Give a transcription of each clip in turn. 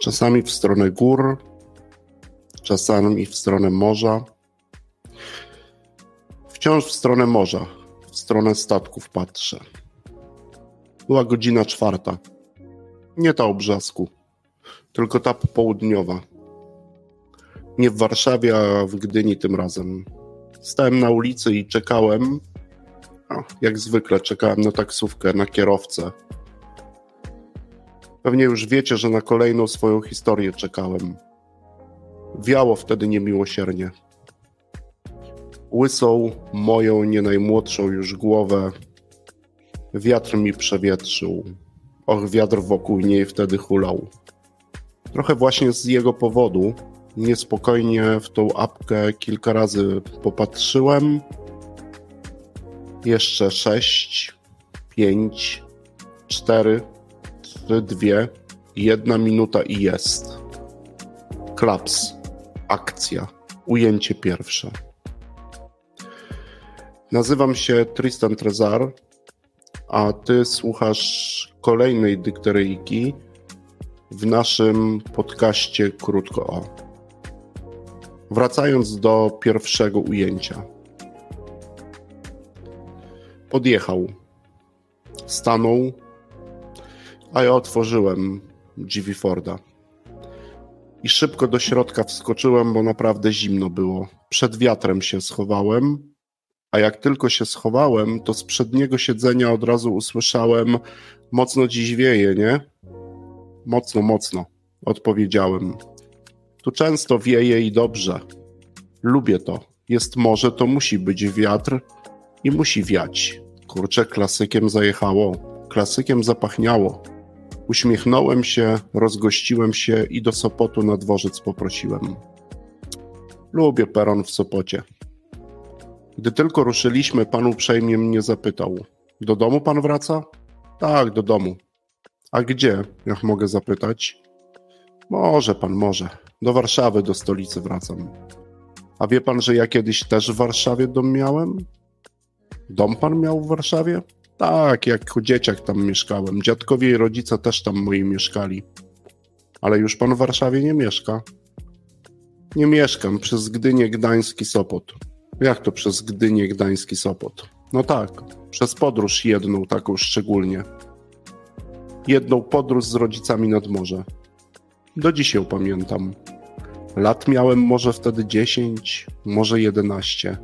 Czasami w stronę gór, czasami w stronę morza. Wciąż w stronę morza, w stronę statków patrzę. Była godzina czwarta. Nie ta obrzasku, tylko ta popołudniowa. Nie w Warszawie, a w Gdyni tym razem. Stałem na ulicy i czekałem, jak zwykle czekałem na taksówkę, na kierowcę. Pewnie już wiecie, że na kolejną swoją historię czekałem. Wiało wtedy niemiłosiernie. Łysą moją nie najmłodszą już głowę wiatr mi przewietrzył. Och, wiatr wokół niej wtedy hulał. Trochę właśnie z jego powodu niespokojnie w tą apkę kilka razy popatrzyłem. Jeszcze sześć, pięć, cztery, trzy, dwie, jedna minuta i jest. Klaps, akcja, ujęcie pierwsze. Nazywam się Tristan Trezar, a ty słuchasz kolejnej dykteryjki w naszym podcaście Krótko O. Wracając do pierwszego ujęcia. Podjechał. Stanął, a ja otworzyłem drzwi Forda. I szybko do środka wskoczyłem, bo naprawdę zimno było. Przed wiatrem się schowałem, a jak tylko się schowałem, to z przedniego siedzenia od razu usłyszałem: Mocno dziś wieje, nie? Mocno, mocno, odpowiedziałem. Tu często wieje i dobrze. Lubię to. Jest morze, to musi być wiatr i musi wiać. Kurczę, klasykiem zajechało, klasykiem zapachniało. Uśmiechnąłem się, rozgościłem się i do Sopotu na dworzec poprosiłem. Lubię peron w Sopocie. Gdy tylko ruszyliśmy, pan uprzejmie mnie zapytał: Do domu pan wraca? Tak, do domu. A gdzie, jak mogę zapytać? Może pan, może. Do Warszawy, do stolicy wracam. A wie pan, że ja kiedyś też w Warszawie dom miałem? Dom pan miał w Warszawie? Tak, jak dzieciak tam mieszkałem. Dziadkowie i rodzice też tam moi mieszkali. Ale już pan w Warszawie nie mieszka? Nie mieszkam przez Gdynię, Gdański, Sopot. Jak to przez Gdynię, Gdański, Sopot? No tak, przez podróż jedną taką szczególnie. Jedną podróż z rodzicami nad morze. Do ją pamiętam. Lat miałem może wtedy 10, może 11.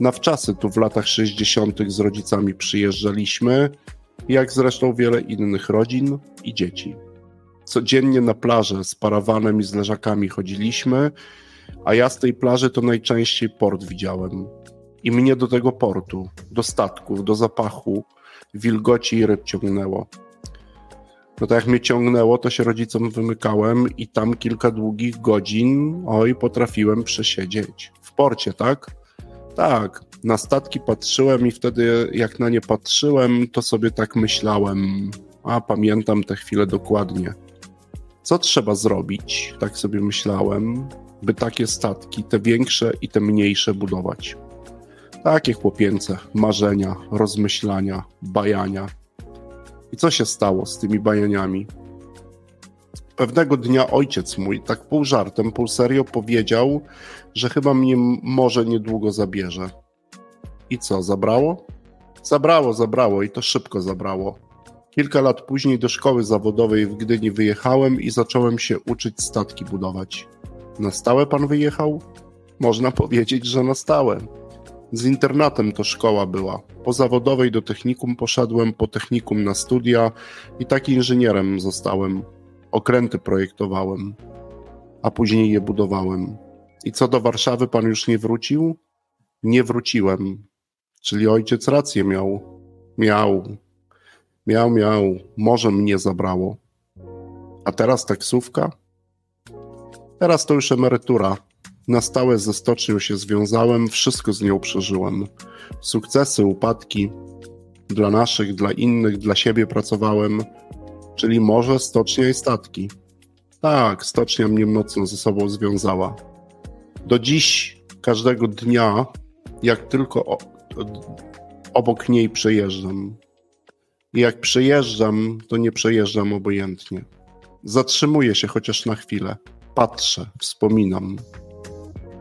Na wczasy tu w latach 60. z rodzicami przyjeżdżaliśmy, jak zresztą wiele innych rodzin i dzieci. Codziennie na plażę z parawanem i z leżakami chodziliśmy, a ja z tej plaży to najczęściej port widziałem. I mnie do tego portu, do statków, do zapachu, wilgoci i ryb ciągnęło. No to jak mnie ciągnęło, to się rodzicom wymykałem i tam kilka długich godzin, oj, potrafiłem przesiedzieć. W porcie, tak? Tak, na statki patrzyłem i wtedy jak na nie patrzyłem, to sobie tak myślałem, a pamiętam te chwile dokładnie. Co trzeba zrobić, tak sobie myślałem, by takie statki, te większe i te mniejsze budować. Takie chłopięce marzenia, rozmyślania, bajania. I co się stało z tymi bajaniami? Pewnego dnia ojciec mój, tak pół żartem, pół serio, powiedział, że chyba mnie może niedługo zabierze. I co, zabrało? Zabrało, zabrało i to szybko zabrało. Kilka lat później do szkoły zawodowej w Gdyni wyjechałem i zacząłem się uczyć statki budować. Na stałe pan wyjechał? Można powiedzieć, że na stałe. Z internatem to szkoła była. Po zawodowej do technikum poszedłem, po technikum na studia i tak inżynierem zostałem. Okręty projektowałem, a później je budowałem. I co do Warszawy pan już nie wrócił? Nie wróciłem. Czyli ojciec rację miał. Miał. Miał, miał. Może mnie zabrało. A teraz taksówka? Teraz to już emerytura. Na stałe ze stocznią się związałem, wszystko z nią przeżyłem. Sukcesy, upadki. Dla naszych, dla innych, dla siebie pracowałem. Czyli może stocznia i statki. Tak, stocznia mnie mocno ze sobą związała. Do dziś, każdego dnia, jak tylko o, obok niej przejeżdżam. Jak przejeżdżam, to nie przejeżdżam obojętnie. Zatrzymuję się chociaż na chwilę. Patrzę, wspominam.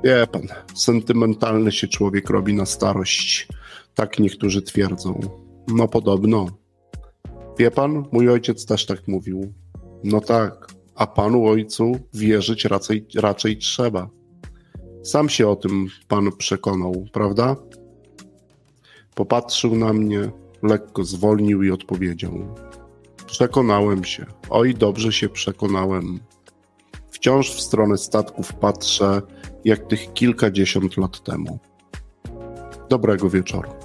Wie pan, sentymentalny się człowiek robi na starość. Tak niektórzy twierdzą. No podobno. Wie pan, mój ojciec też tak mówił. No tak, a panu ojcu wierzyć raczej, raczej trzeba. Sam się o tym pan przekonał, prawda? Popatrzył na mnie, lekko zwolnił i odpowiedział. Przekonałem się. Oj, dobrze się przekonałem. Wciąż w stronę statków patrzę, jak tych kilkadziesiąt lat temu. Dobrego wieczoru.